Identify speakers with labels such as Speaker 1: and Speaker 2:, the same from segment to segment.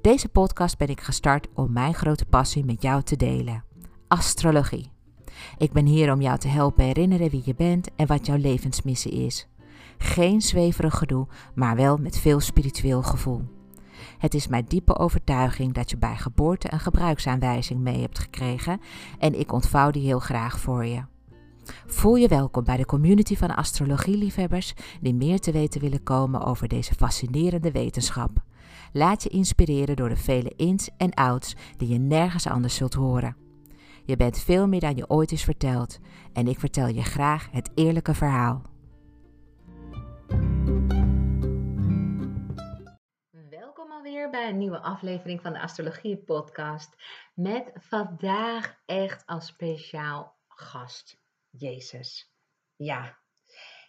Speaker 1: Deze podcast ben ik gestart om mijn grote passie met jou te delen: astrologie. Ik ben hier om jou te helpen herinneren wie je bent en wat jouw levensmissie is. Geen zweverig gedoe, maar wel met veel spiritueel gevoel. Het is mijn diepe overtuiging dat je bij geboorte een gebruiksaanwijzing mee hebt gekregen en ik ontvouw die heel graag voor je. Voel je welkom bij de community van astrologieliefhebbers die meer te weten willen komen over deze fascinerende wetenschap. Laat je inspireren door de vele ins en outs die je nergens anders zult horen. Je bent veel meer dan je ooit is verteld en ik vertel je graag het eerlijke verhaal. Welkom alweer bij een nieuwe aflevering van de Astrologie Podcast. Met vandaag echt als speciaal gast Jezus. Ja,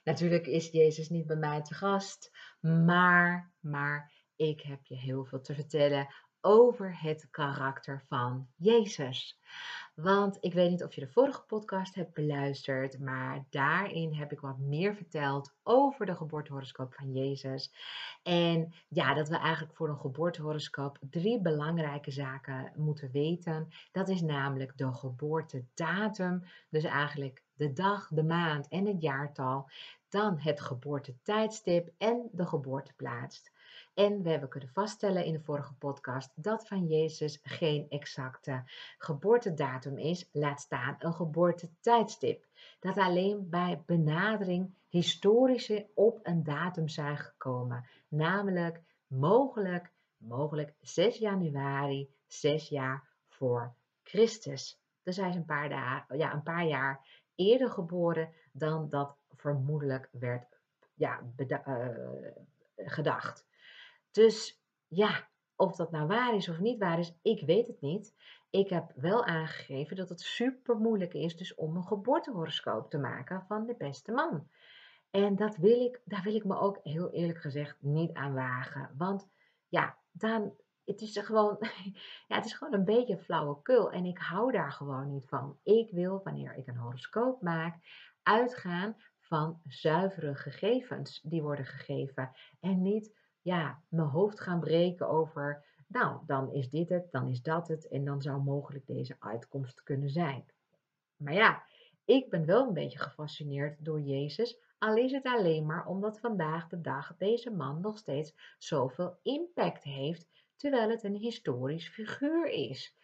Speaker 1: natuurlijk is Jezus niet bij mij te gast, maar, maar ik heb je heel veel te vertellen over het karakter van Jezus. Want ik weet niet of je de vorige podcast hebt beluisterd, maar daarin heb ik wat meer verteld over de geboortehoroscoop van Jezus. En ja, dat we eigenlijk voor een geboortehoroscoop drie belangrijke zaken moeten weten. Dat is namelijk de geboortedatum, dus eigenlijk de dag, de maand en het jaartal. Dan het geboortetijdstip en de geboorteplaats. En we hebben kunnen vaststellen in de vorige podcast dat van Jezus geen exacte geboortedatum is, laat staan een geboortetijdstip. Dat alleen bij benadering historische op een datum zijn gekomen, namelijk mogelijk, mogelijk 6 januari, 6 jaar voor Christus. Dus hij is een paar, dagen, ja, een paar jaar eerder geboren dan dat vermoedelijk werd ja, uh, gedacht. Dus ja, of dat nou waar is of niet waar is, ik weet het niet. Ik heb wel aangegeven dat het super moeilijk is dus om een geboortehoroscoop te maken van de beste man. En dat wil ik, daar wil ik me ook heel eerlijk gezegd niet aan wagen. Want ja, dan, het is gewoon, ja, het is gewoon een beetje flauwekul. En ik hou daar gewoon niet van. Ik wil, wanneer ik een horoscoop maak, uitgaan van zuivere gegevens die worden gegeven. En niet ja, mijn hoofd gaan breken over, nou, dan is dit het, dan is dat het en dan zou mogelijk deze uitkomst kunnen zijn. Maar ja, ik ben wel een beetje gefascineerd door Jezus, al is het alleen maar omdat vandaag de dag deze man nog steeds zoveel impact heeft, terwijl het een historisch figuur is.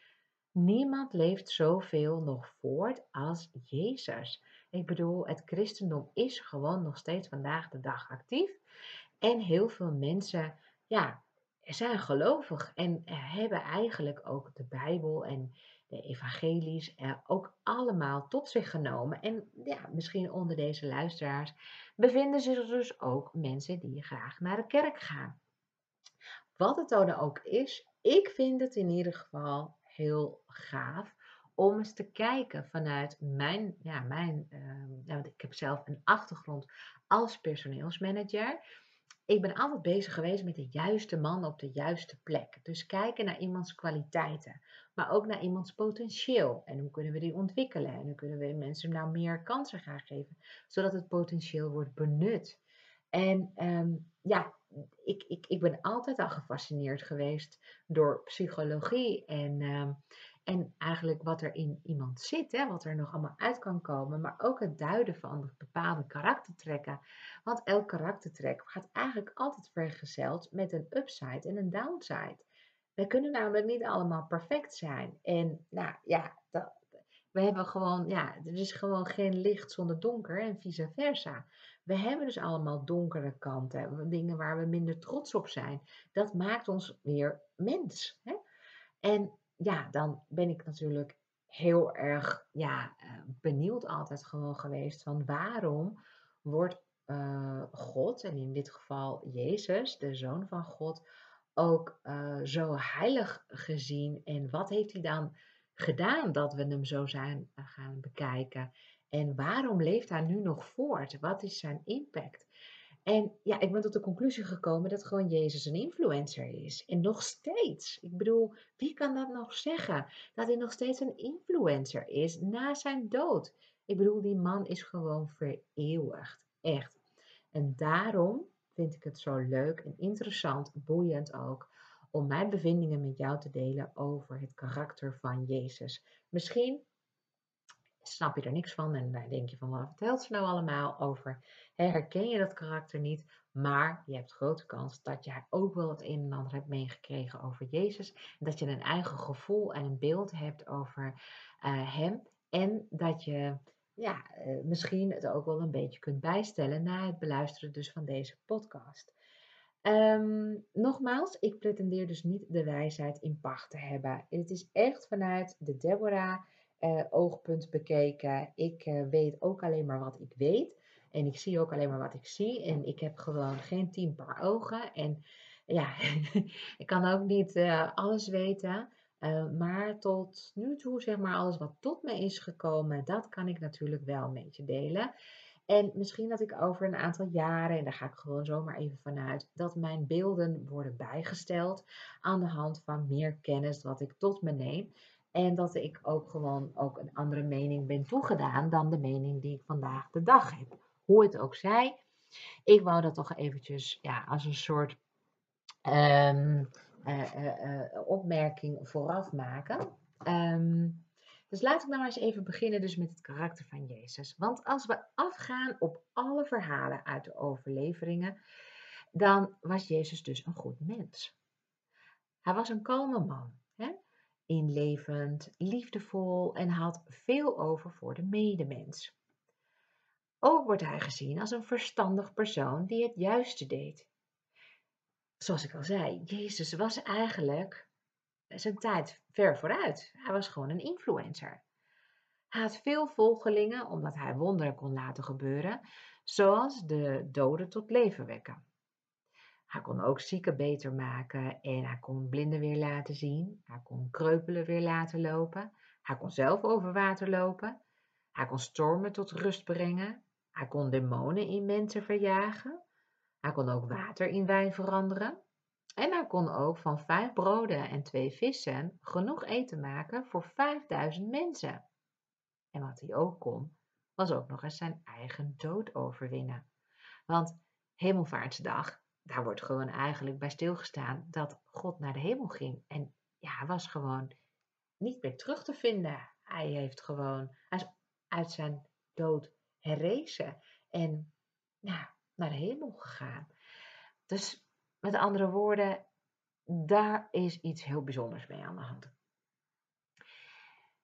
Speaker 1: Niemand leeft zoveel nog voort als Jezus. Ik bedoel, het christendom is gewoon nog steeds vandaag de dag actief. En heel veel mensen, ja, zijn gelovig en hebben eigenlijk ook de Bijbel en de evangelies ook allemaal tot zich genomen. En ja, misschien onder deze luisteraars bevinden zich dus ook mensen die graag naar de kerk gaan. Wat het dan ook is, ik vind het in ieder geval heel gaaf om eens te kijken vanuit mijn, ja, mijn, uh, ik heb zelf een achtergrond als personeelsmanager. ik ben altijd bezig geweest met de juiste man op de juiste plek. Dus kijken naar iemands kwaliteiten, maar ook naar iemands potentieel. En hoe kunnen we die ontwikkelen? En hoe kunnen we mensen nou meer kansen gaan geven, zodat het potentieel wordt benut. En ehm, ja, ik, ik, ik ben altijd al gefascineerd geweest door psychologie en, ehm, en eigenlijk wat er in iemand zit, hè, wat er nog allemaal uit kan komen, maar ook het duiden van bepaalde karaktertrekken. Want elk karaktertrek gaat eigenlijk altijd vergezeld met een upside en een downside. We kunnen namelijk niet allemaal perfect zijn. En nou ja, dat, we hebben gewoon, ja, er is gewoon geen licht zonder donker en vice versa. We hebben dus allemaal donkere kanten, dingen waar we minder trots op zijn. Dat maakt ons weer mens. Hè? En ja, dan ben ik natuurlijk heel erg ja, eh, benieuwd altijd gewoon geweest van waarom wordt uh, God, en in dit geval Jezus, de Zoon van God, ook uh, zo heilig gezien en wat heeft hij dan gedaan dat we hem zo zijn gaan bekijken? En waarom leeft hij nu nog voort? Wat is zijn impact? En ja, ik ben tot de conclusie gekomen dat gewoon Jezus een influencer is. En nog steeds. Ik bedoel, wie kan dat nog zeggen? Dat hij nog steeds een influencer is na zijn dood. Ik bedoel, die man is gewoon vereeuwigd. Echt. En daarom vind ik het zo leuk en interessant, boeiend ook, om mijn bevindingen met jou te delen over het karakter van Jezus. Misschien snap je er niks van en dan denk je van wat vertelt ze nou allemaal over? Herken je dat karakter niet, maar je hebt grote kans dat je ook wel het een en ander hebt meegekregen over Jezus. Dat je een eigen gevoel en een beeld hebt over uh, Hem. En dat je ja, uh, misschien het ook wel een beetje kunt bijstellen na het beluisteren dus van deze podcast. Um, nogmaals, ik pretendeer dus niet de wijsheid in pacht te hebben. Het is echt vanuit de Deborah uh, oogpunt bekeken. Ik uh, weet ook alleen maar wat ik weet. En ik zie ook alleen maar wat ik zie. En ik heb gewoon geen tien paar ogen. En ja, ik kan ook niet uh, alles weten. maar tot nu toe, zeg maar, alles wat tot me is gekomen, dat kan ik natuurlijk wel met je delen. En misschien dat ik over een aantal jaren, en daar ga ik gewoon zomaar even vanuit, dat mijn beelden worden bijgesteld aan de hand van meer kennis wat ik tot me neem. En dat ik ook gewoon ook een andere mening ben toegedaan dan de mening die ik vandaag de dag heb. Hoe het ook zij. Ik wou dat toch eventjes ja, als een soort um, uh, uh, opmerking vooraf maken. Um, dus laten we nou eens even beginnen dus met het karakter van Jezus. Want als we afgaan op alle verhalen uit de overleveringen, dan was Jezus dus een goed mens. Hij was een kalme man. Inlevend, liefdevol en had veel over voor de medemens. Ook wordt hij gezien als een verstandig persoon die het juiste deed. Zoals ik al zei, Jezus was eigenlijk zijn tijd ver vooruit. Hij was gewoon een influencer. Hij had veel volgelingen omdat hij wonderen kon laten gebeuren, zoals de doden tot leven wekken. Hij kon ook zieken beter maken en hij kon blinden weer laten zien. Hij kon kreupelen weer laten lopen. Hij kon zelf over water lopen. Hij kon stormen tot rust brengen. Hij kon demonen in mensen verjagen. Hij kon ook water in wijn veranderen. En hij kon ook van vijf broden en twee vissen genoeg eten maken voor vijfduizend mensen. En wat hij ook kon, was ook nog eens zijn eigen dood overwinnen. Want Hemelvaartsdag daar wordt gewoon eigenlijk bij stilgestaan dat God naar de hemel ging. En ja, hij was gewoon niet meer terug te vinden. Hij heeft gewoon, hij is uit zijn dood herrezen en ja, naar de hemel gegaan. Dus met andere woorden, daar is iets heel bijzonders mee aan de hand.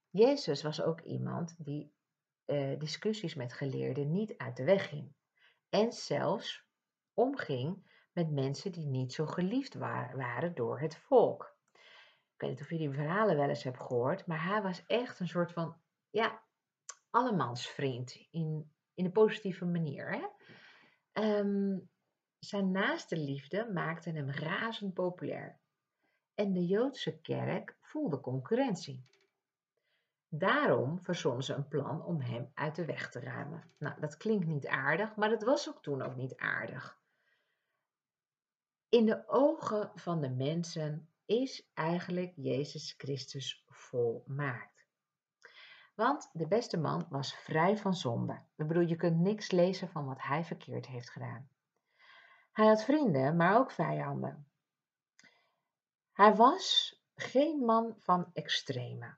Speaker 1: Jezus was ook iemand die uh, discussies met geleerden niet uit de weg ging. En zelfs omging met mensen die niet zo geliefd waren door het volk. Ik weet niet of je die verhalen wel eens hebt gehoord, maar hij was echt een soort van, ja, allemansvriend in, in een positieve manier. Hè? Um, zijn naaste liefde maakte hem razend populair. En de Joodse kerk voelde concurrentie. Daarom verzon ze een plan om hem uit de weg te ruimen. Nou, dat klinkt niet aardig, maar dat was ook toen ook niet aardig. In de ogen van de mensen is eigenlijk Jezus Christus volmaakt. Want de beste man was vrij van zonde. Bedoel, je kunt niks lezen van wat hij verkeerd heeft gedaan. Hij had vrienden, maar ook vijanden. Hij was geen man van extreme.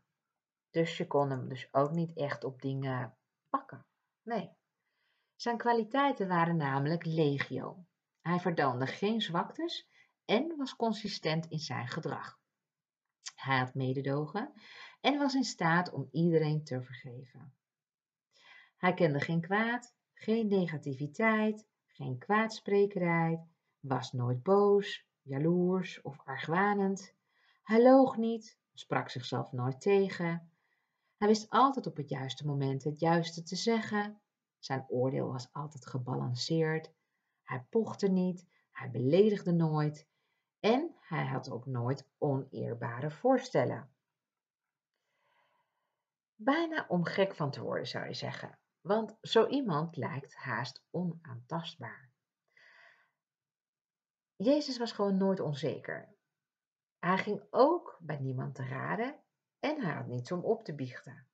Speaker 1: Dus je kon hem dus ook niet echt op dingen pakken. Nee. Zijn kwaliteiten waren namelijk legio. Hij verdoonde geen zwaktes en was consistent in zijn gedrag. Hij had mededogen en was in staat om iedereen te vergeven. Hij kende geen kwaad, geen negativiteit, geen kwaadsprekerij, was nooit boos, jaloers of argwanend. Hij loog niet, sprak zichzelf nooit tegen. Hij wist altijd op het juiste moment het juiste te zeggen. Zijn oordeel was altijd gebalanceerd. Hij pochte niet, hij beledigde nooit en hij had ook nooit oneerbare voorstellen. Bijna om gek van te worden zou je zeggen, want zo iemand lijkt haast onaantastbaar. Jezus was gewoon nooit onzeker. Hij ging ook bij niemand te raden en hij had niets om op te biechten.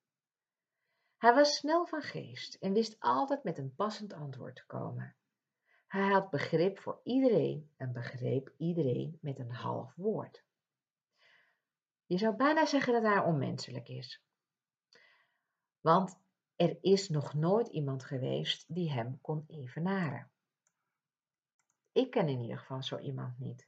Speaker 1: Hij was snel van geest en wist altijd met een passend antwoord te komen. Hij had begrip voor iedereen en begreep iedereen met een half woord. Je zou bijna zeggen dat hij onmenselijk is. Want er is nog nooit iemand geweest die hem kon evenaren. Ik ken in ieder geval zo iemand niet.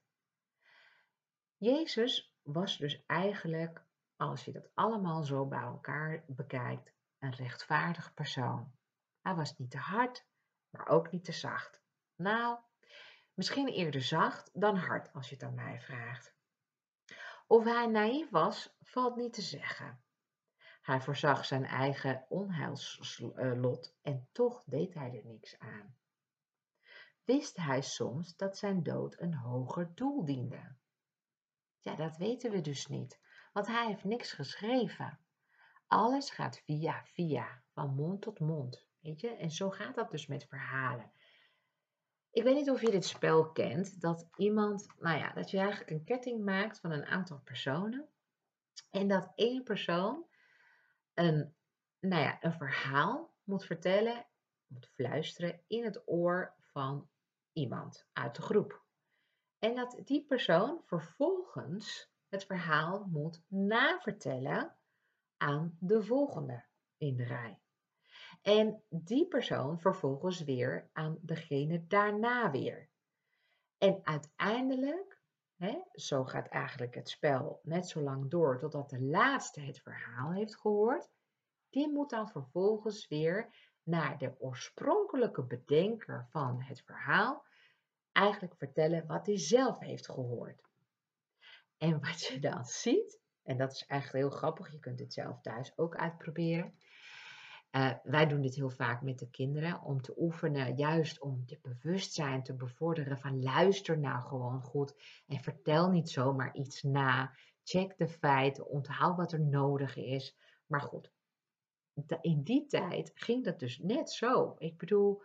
Speaker 1: Jezus was dus eigenlijk, als je dat allemaal zo bij elkaar bekijkt, een rechtvaardig persoon. Hij was niet te hard, maar ook niet te zacht. Nou, misschien eerder zacht dan hard als je het aan mij vraagt. Of hij naïef was, valt niet te zeggen. Hij voorzag zijn eigen onheilslot en toch deed hij er niks aan. Wist hij soms dat zijn dood een hoger doel diende? Ja, dat weten we dus niet, want hij heeft niks geschreven. Alles gaat via via, van mond tot mond, weet je? En zo gaat dat dus met verhalen. Ik weet niet of je dit spel kent, dat iemand, nou ja, dat je eigenlijk een ketting maakt van een aantal personen en dat één persoon een, nou ja, een verhaal moet vertellen, moet fluisteren in het oor van iemand uit de groep. En dat die persoon vervolgens het verhaal moet navertellen aan de volgende in de rij. En die persoon vervolgens weer aan degene daarna weer. En uiteindelijk, hè, zo gaat eigenlijk het spel net zo lang door totdat de laatste het verhaal heeft gehoord, die moet dan vervolgens weer naar de oorspronkelijke bedenker van het verhaal eigenlijk vertellen wat hij zelf heeft gehoord. En wat je dan ziet, en dat is eigenlijk heel grappig, je kunt het zelf thuis ook uitproberen. Uh, wij doen dit heel vaak met de kinderen om te oefenen, juist om je bewustzijn te bevorderen van luister nou gewoon goed en vertel niet zomaar iets na. Check de feiten, onthoud wat er nodig is. Maar goed, in die tijd ging dat dus net zo. Ik bedoel,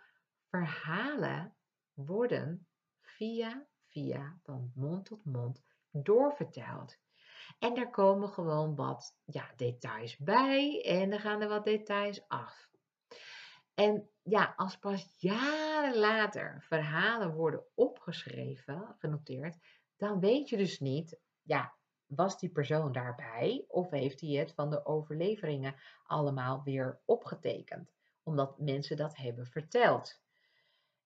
Speaker 1: verhalen worden via via van mond tot mond doorverteld. En daar komen gewoon wat ja, details bij en dan gaan er wat details af. En ja, als pas jaren later verhalen worden opgeschreven, genoteerd, dan weet je dus niet, ja, was die persoon daarbij of heeft hij het van de overleveringen allemaal weer opgetekend? Omdat mensen dat hebben verteld.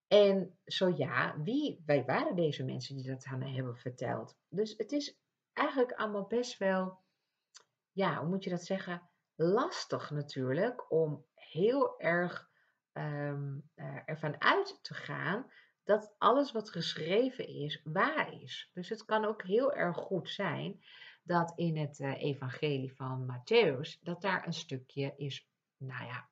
Speaker 1: En zo ja, wie, wij waren deze mensen die dat aan hebben verteld? Dus het is eigenlijk allemaal best wel, ja, hoe moet je dat zeggen? Lastig natuurlijk om heel erg um, ervan uit te gaan dat alles wat geschreven is waar is. Dus het kan ook heel erg goed zijn dat in het uh, evangelie van Matthäus, dat daar een stukje is, nou ja,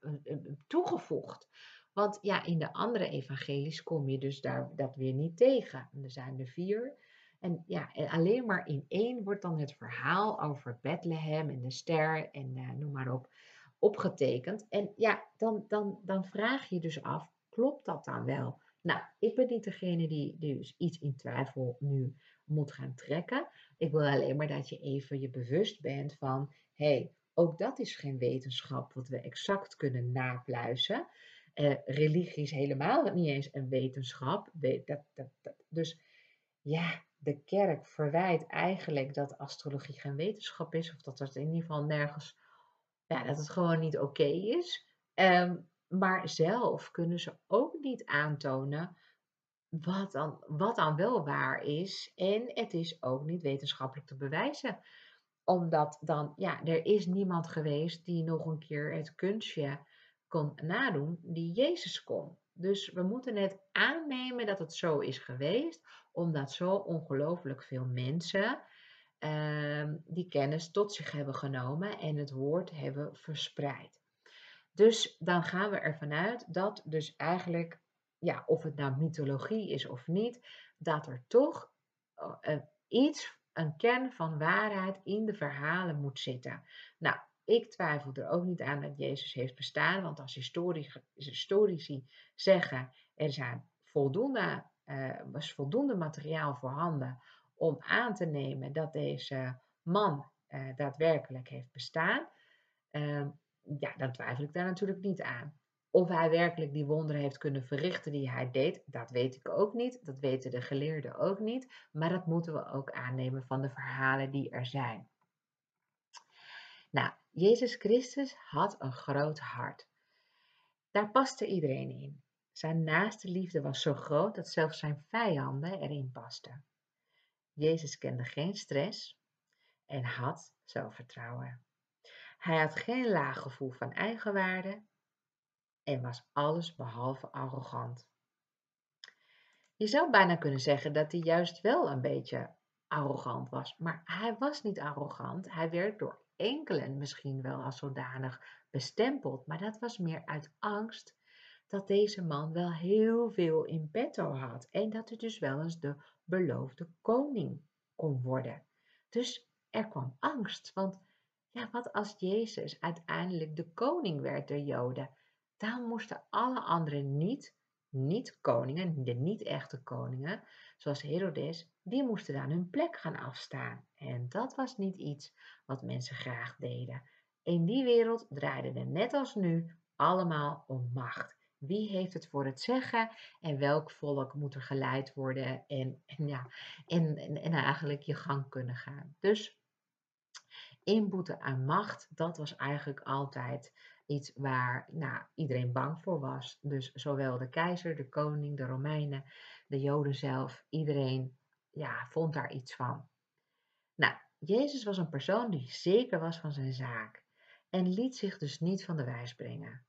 Speaker 1: toegevoegd. Want ja, in de andere evangelies kom je dus daar, dat weer niet tegen. er zijn er vier. En ja, en alleen maar in één wordt dan het verhaal over Bethlehem en de ster en uh, noem maar op opgetekend. En ja, dan, dan, dan vraag je dus af, klopt dat dan wel? Nou, ik ben niet degene die dus iets in twijfel nu moet gaan trekken. Ik wil alleen maar dat je even je bewust bent van, hé, hey, ook dat is geen wetenschap wat we exact kunnen napluizen. Uh, religie is helemaal niet eens een wetenschap. Dat, dat, dat, dus ja, de kerk verwijt eigenlijk dat astrologie geen wetenschap is, of dat het in ieder geval nergens, ja, dat het gewoon niet oké is. Um, maar zelf kunnen ze ook niet aantonen wat dan, wat dan wel waar is. En het is ook niet wetenschappelijk te bewijzen. Omdat dan, ja, er is niemand geweest die nog een keer het kunstje kon nadoen die Jezus kon. Dus we moeten het aannemen dat het zo is geweest, omdat zo ongelooflijk veel mensen uh, die kennis tot zich hebben genomen en het woord hebben verspreid. Dus dan gaan we ervan uit dat dus eigenlijk, ja, of het nou mythologie is of niet, dat er toch uh, iets, een kern van waarheid in de verhalen moet zitten. Nou, ik twijfel er ook niet aan dat Jezus heeft bestaan, want als historici zeggen er zijn voldoende, uh, was voldoende materiaal voorhanden om aan te nemen dat deze man uh, daadwerkelijk heeft bestaan, uh, ja, dan twijfel ik daar natuurlijk niet aan. Of hij werkelijk die wonderen heeft kunnen verrichten die hij deed, dat weet ik ook niet. Dat weten de geleerden ook niet. Maar dat moeten we ook aannemen van de verhalen die er zijn. Nou, Jezus Christus had een groot hart. Daar paste iedereen in. Zijn naaste liefde was zo groot dat zelfs zijn vijanden erin pasten. Jezus kende geen stress en had zelfvertrouwen. Hij had geen laag gevoel van eigenwaarde en was alles behalve arrogant. Je zou bijna kunnen zeggen dat hij juist wel een beetje arrogant was, maar hij was niet arrogant. Hij werd door enkelen misschien wel als zodanig bestempeld, maar dat was meer uit angst dat deze man wel heel veel in petto had en dat hij dus wel eens de beloofde koning kon worden. Dus er kwam angst, want ja, wat als Jezus uiteindelijk de koning werd der Joden? Dan moesten alle anderen niet, niet koningen, de niet-echte koningen, zoals Herodes, die moesten dan hun plek gaan afstaan. En dat was niet iets wat mensen graag deden. In die wereld draaide het net als nu allemaal om macht. Wie heeft het voor het zeggen en welk volk moet er geleid worden en, en ja, en, en eigenlijk je gang kunnen gaan. Dus inboeten aan macht, dat was eigenlijk altijd iets waar nou, iedereen bang voor was. Dus zowel de keizer, de koning, de Romeinen, de Joden zelf, iedereen ja, vond daar iets van. Nou, Jezus was een persoon die zeker was van zijn zaak en liet zich dus niet van de wijs brengen.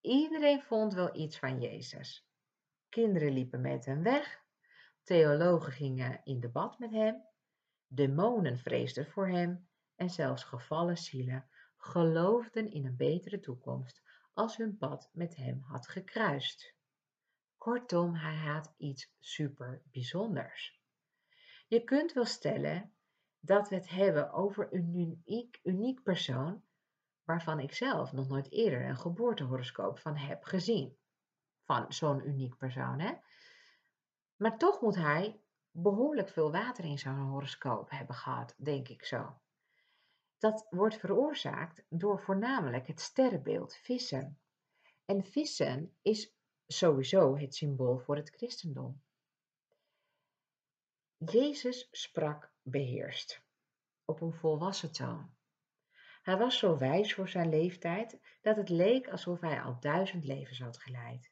Speaker 1: Iedereen vond wel iets van Jezus. Kinderen liepen met hem weg, theologen gingen in debat met hem, demonen vreesden voor hem en zelfs gevallen zielen geloofden in een betere toekomst als hun pad met hem had gekruist. Kortom, hij had iets super bijzonders. Je kunt wel stellen dat we het hebben over een uniek, uniek persoon waarvan ik zelf nog nooit eerder een geboortehoroscoop van heb gezien. Van zo'n uniek persoon, hè? Maar toch moet hij behoorlijk veel water in zijn horoscoop hebben gehad, denk ik zo. Dat wordt veroorzaakt door voornamelijk het sterrenbeeld vissen. En vissen is sowieso het symbool voor het christendom. Jezus sprak beheerst, op een volwassen toon. Hij was zo wijs voor zijn leeftijd dat het leek alsof hij al duizend levens had geleid.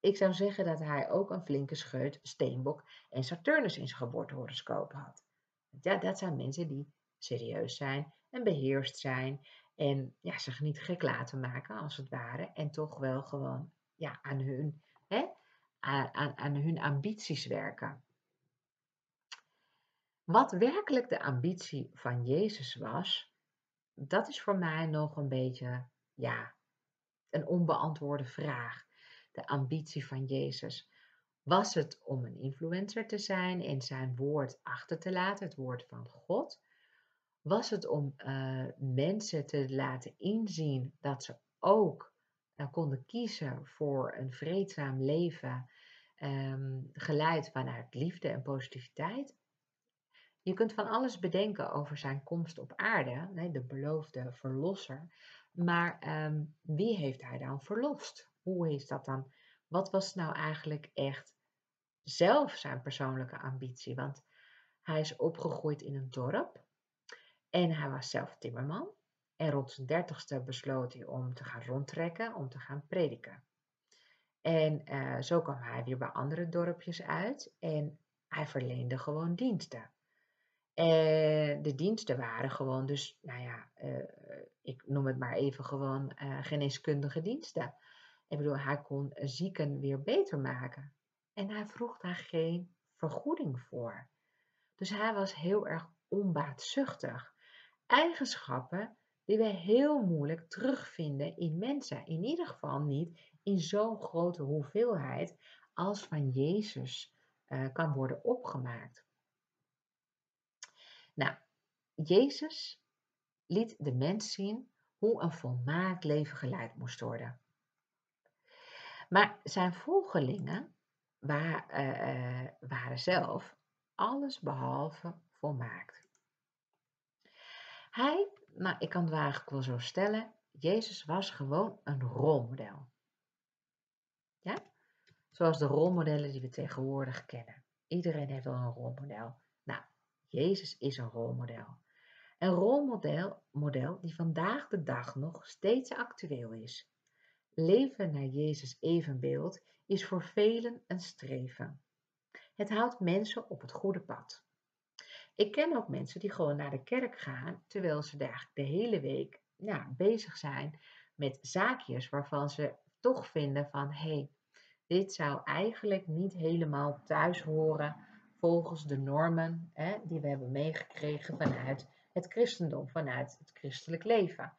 Speaker 1: Ik zou zeggen dat hij ook een flinke scheut Steenbok en Saturnus in zijn geboortehoroscoop had. Ja, dat zijn mensen die serieus zijn en beheerst zijn en ja, zich niet gek laten maken als het ware en toch wel gewoon ja, aan, hun, hè, aan, aan hun ambities werken. Wat werkelijk de ambitie van Jezus was, dat is voor mij nog een beetje ja, een onbeantwoorde vraag. De ambitie van Jezus. Was het om een influencer te zijn en zijn woord achter te laten, het woord van God? Was het om uh, mensen te laten inzien dat ze ook uh, konden kiezen voor een vreedzaam leven ehm, geleid vanuit liefde en positiviteit. Je kunt van alles bedenken over zijn komst op aarde, de beloofde verlosser. Maar ehm, wie heeft hij dan verlost? Hoe is dat dan? Wat was nou eigenlijk echt zelf zijn persoonlijke ambitie? Want hij is opgegroeid in een dorp en hij was zelf timmerman. En rond zijn dertigste besloot hij om te gaan rondtrekken, om te gaan prediken. En uh, zo kwam hij weer bij andere dorpjes uit en hij verleende gewoon diensten. En de diensten waren gewoon dus, nou ja, uh, ik noem het maar even gewoon geneeskundige diensten. Ik bedoel, hij kon zieken weer beter maken. En hij vroeg daar geen vergoeding voor. Dus hij was heel erg onbaatzuchtig. Eigenschappen die we heel moeilijk terugvinden in mensen. In ieder geval niet in zo'n grote hoeveelheid als van Jezus uh, kan worden opgemaakt. Nou, Jezus liet de mens zien hoe een volmaakt leven geleid moest worden. Maar zijn volgelingen uh, uh, waren zelf alles behalve volmaakt. Hij, nou ik kan het eigenlijk wel zo stellen, Jezus was gewoon een rolmodel. Ja? Zoals de rolmodellen die we tegenwoordig kennen. Iedereen heeft wel een rolmodel. Nou, Jezus is een rolmodel. Een rolmodel model die vandaag de dag nog steeds actueel is. Leven naar Jezus evenbeeld is voor velen een streven. Het houdt mensen op het goede pad. Ik ken ook mensen die gewoon naar de kerk gaan, terwijl ze eigenlijk de hele week bezig zijn met zaakjes waarvan ze toch vinden van hé, hey, dit zou eigenlijk niet helemaal thuis horen volgens de normen hè, die we hebben meegekregen vanuit het christendom, vanuit het christelijk leven.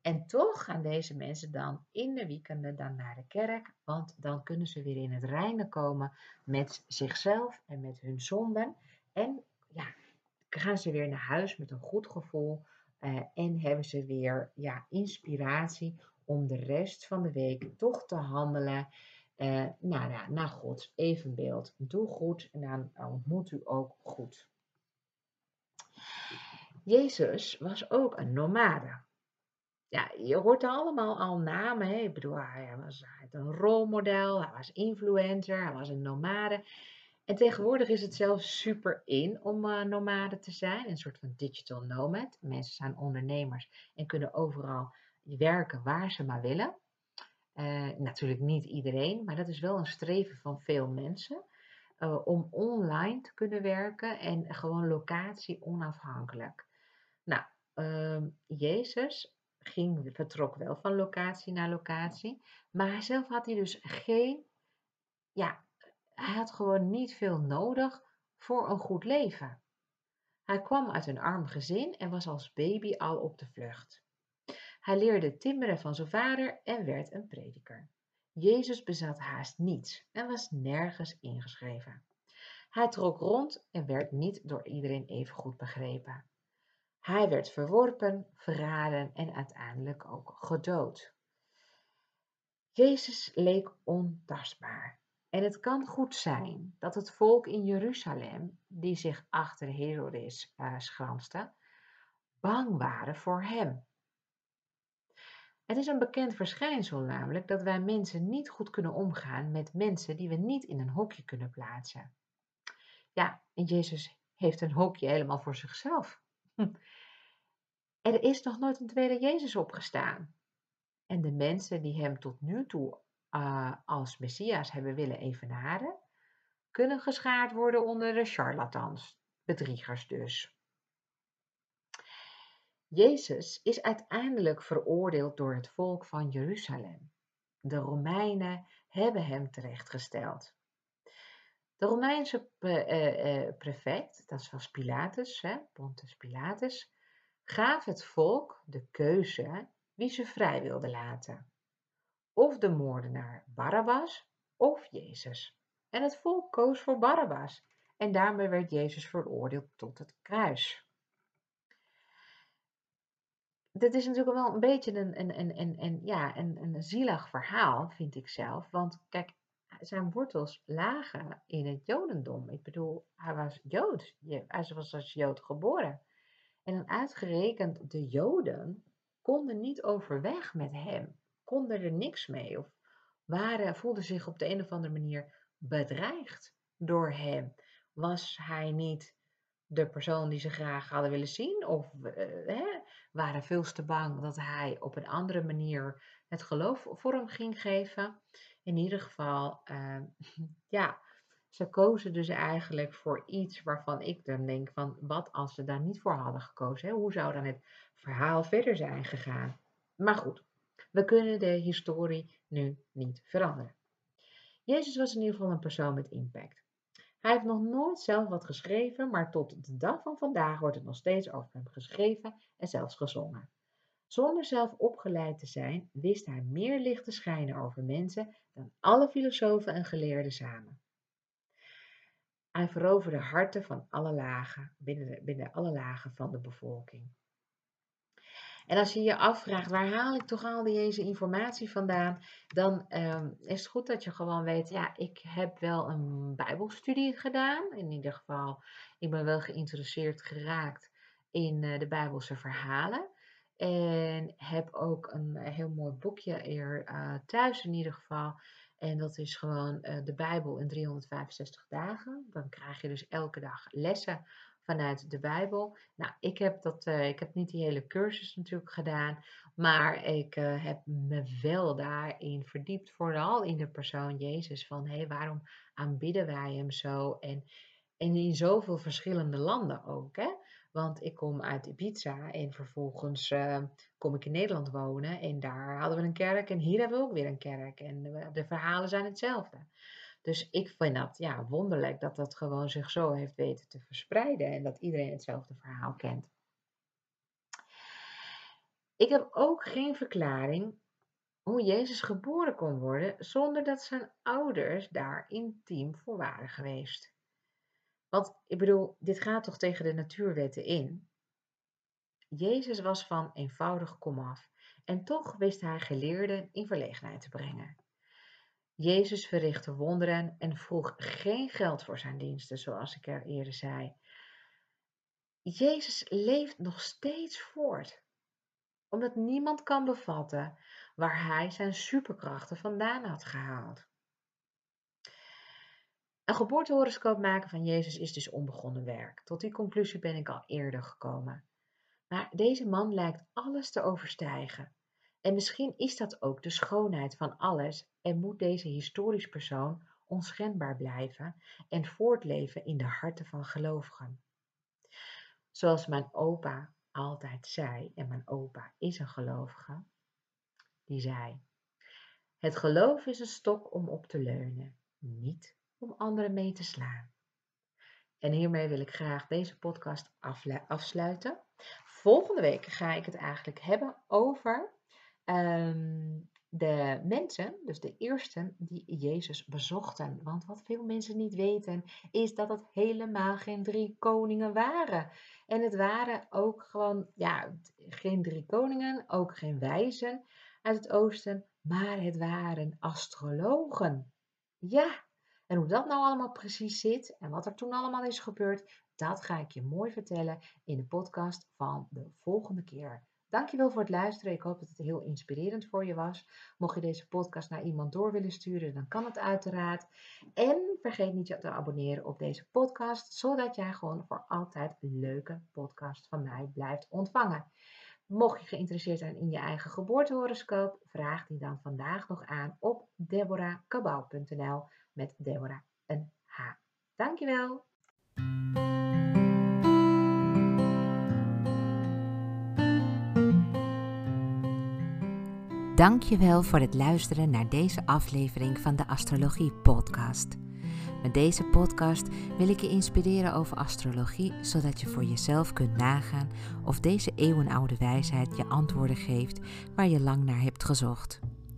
Speaker 1: En toch gaan deze mensen dan in de weekenden dan naar de kerk, want dan kunnen ze weer in het reine komen met zichzelf en met hun zonden. En gaan ze weer naar huis met een goed gevoel uh, en hebben ze weer ja, inspiratie om de rest van de week toch te handelen uh, naar Gods evenbeeld. Doe goed en dan ontmoet u ook goed. Jezus was ook een nomade. Ja, je hoort allemaal al namen. Hè? Ik bedoel, hij was een rolmodel, hij was influencer, hij was een nomade. En tegenwoordig is het zelfs super in om uh, nomade te zijn, een soort van digital nomad. Mensen zijn ondernemers en kunnen overal werken waar ze maar willen. Uh, natuurlijk niet iedereen, maar dat is wel een streven van veel mensen. Uh, om online te kunnen werken en gewoon locatie onafhankelijk. Nou, uh, Jezus ging, vertrok wel van locatie naar locatie, maar zelf had hij dus geen, ja, hij had gewoon niet veel nodig voor een goed leven. Hij kwam uit een arm gezin en was als baby al op de vlucht. Hij leerde timmeren van zijn vader en werd een prediker. Jezus bezat haast niets en was nergens ingeschreven. Hij trok rond en werd niet door iedereen even goed begrepen. Hij werd verworpen, verraden en uiteindelijk ook gedood. Jezus leek ontastbaar. En het kan goed zijn dat het volk in Jeruzalem, die zich achter Herodes uh, schranste, bang waren voor hem. Het is een bekend verschijnsel namelijk dat wij mensen niet goed kunnen omgaan met mensen die we niet in een hokje kunnen plaatsen. Ja, en Jezus heeft een hokje helemaal voor zichzelf. Er is nog nooit een tweede Jezus opgestaan. En de mensen die hem tot nu toe uh, als Messias hebben willen evenaren, kunnen geschaard worden onder de charlatans, bedriegers dus. Jezus is uiteindelijk veroordeeld door het volk van Jeruzalem. De Romeinen hebben hem terechtgesteld. De Romeinse uh, uh, prefect, dat was Pilatus, hè, Pontus Pilatus, gaf het volk de keuze wie ze vrij wilde laten. Of de moordenaar Barabbas of Jezus. En het volk koos voor Barabbas en daarmee werd Jezus veroordeeld tot het kruis. Dit is natuurlijk wel een beetje een, een, een, ja, een, een zielig verhaal, vind ik zelf. Want kijk, zijn wortels lagen in het Jodendom. Ik bedoel, hij was Jood. Hij was als Jood geboren. En dan uitgerekend de Joden konden niet overweg met hem, konden er niks mee of waren, voelden zich op de een of andere manier bedreigd door hem. Was hij niet de persoon die ze graag hadden willen zien? Of uh, hè, waren veel te bang dat hij op een andere manier het geloof vorm ging geven? In ieder geval, uh, ja, ze kozen dus eigenlijk voor iets waarvan ik dan denk van, wat als ze daar niet voor hadden gekozen? Hè? Hoe zou dan het verhaal verder zijn gegaan? Maar goed, we kunnen de historie nu niet veranderen. Jezus was in ieder geval een persoon met impact. Hij heeft nog nooit zelf wat geschreven, maar tot de dag van vandaag wordt het nog steeds over hem geschreven en zelfs gezongen. Zonder zelf opgeleid te zijn, wist hij meer licht te schijnen over mensen dan alle filosofen en geleerden samen. Hij veroverde harten van alle lagen, binnen, binnen alle lagen van de bevolking. En als je je afvraagt, waar haal ik toch al deze informatie vandaan? Dan ehm, is het goed dat je gewoon weet, ja, ik heb wel een bijbelstudie gedaan. In ieder geval, ik ben wel geïnteresseerd geraakt in uh, de bijbelse verhalen. En heb ook een heel mooi boekje er uh, thuis in ieder geval. En dat is gewoon de Bijbel in 365 dagen. Dan krijg je dus elke dag lessen vanuit de Bijbel. Nou, ik heb, dat, uh, ik heb niet die hele cursus natuurlijk gedaan, maar ik uh, heb me wel daarin verdiept, vooral in de persoon Jezus. Van hé, hey, waarom aanbidden wij hem zo? En, en in zoveel verschillende landen ook. Hè? Want ik kom uit Ibiza en vervolgens uh, kom ik in Nederland wonen. En daar hadden we een kerk en hier hebben we ook weer een kerk. En de verhalen zijn hetzelfde. Dus ik vind dat ja, wonderlijk dat dat gewoon zich zo heeft weten te verspreiden en dat iedereen hetzelfde verhaal kent. Ik heb ook geen verklaring hoe Jezus geboren kon worden zonder dat zijn ouders daar intiem voor waren geweest. Want ik bedoel, dit gaat toch tegen de natuurwetten in? Jezus was van eenvoudig komaf en toch wist hij geleerden in verlegenheid te brengen. Jezus verrichtte wonderen en vroeg geen geld voor zijn diensten, zoals ik er eerder zei. Jezus leeft nog steeds voort, omdat niemand kan bevatten waar hij zijn superkrachten vandaan had gehaald. Een geboortehoroscoop maken van Jezus is dus onbegonnen werk. Tot die conclusie ben ik al eerder gekomen. Maar deze man lijkt alles te overstijgen. En misschien is dat ook de schoonheid van alles en moet deze historisch persoon onschendbaar blijven en voortleven in de harten van gelovigen. Zoals mijn opa altijd zei, en mijn opa is een gelovige, die zei: Het geloof is een stok om op te leunen, niet om anderen mee te slaan. En hiermee wil ik graag deze podcast afsluiten. Volgende week ga ik het eigenlijk hebben over Ehm, de mensen, dus de eersten die Jezus bezochten. Want wat veel mensen niet weten, is dat het helemaal geen drie koningen waren. En het waren ook gewoon, ja, geen drie koningen, ook geen wijzen uit het oosten, maar het waren astrologen. Ja, en hoe dat nou allemaal precies zit en wat er toen allemaal is gebeurd, dat ga ik je mooi vertellen in de podcast van de volgende keer. Dankjewel voor het luisteren. Ik hoop dat het heel inspirerend voor je was. Mocht je deze podcast naar iemand door willen sturen, dan kan het uiteraard. En vergeet niet je te abonneren op deze podcast, zodat jij gewoon voor altijd een leuke podcast van mij blijft ontvangen. Mocht je geïnteresseerd zijn in je eigen geboortehoroscoop, vraag die dan vandaag nog aan op deborahkabau.nl met Deborah een H. Dankjewel.
Speaker 2: Dankjewel voor het luisteren naar deze aflevering van de Astrologie Podcast. Met deze podcast wil ik je inspireren over astrologie, zodat je voor jezelf kunt nagaan of deze eeuwenoude wijsheid je antwoorden geeft waar je lang naar hebt gezocht.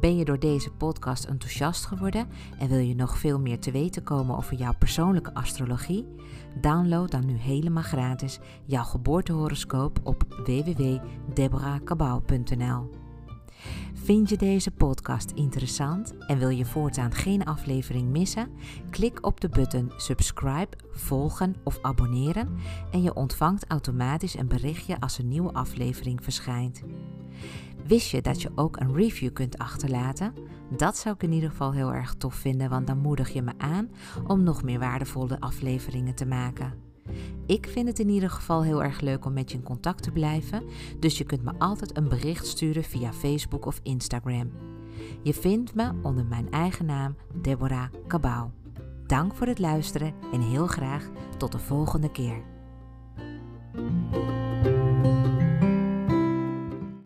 Speaker 2: Ben je door deze podcast enthousiast geworden en wil je nog veel meer te weten komen over jouw persoonlijke astrologie? Download dan nu helemaal gratis jouw geboortehoroscoop op www.deborahkabau.nl. Vind je deze podcast interessant en wil je voortaan geen aflevering missen? Klik op de button subscribe, volgen of abonneren en je ontvangt automatisch een berichtje als een nieuwe aflevering verschijnt. Wist je dat je ook een review kunt achterlaten? Dat zou ik in ieder geval heel erg tof vinden, want dan moedig je me aan om nog meer waardevolle afleveringen te maken. Ik vind het in ieder geval heel erg leuk om met je in contact te blijven, dus je kunt me altijd een bericht sturen via Facebook of Instagram. Je vindt me onder mijn eigen naam Deborah Cabau. Dank voor het luisteren en heel graag tot de volgende keer.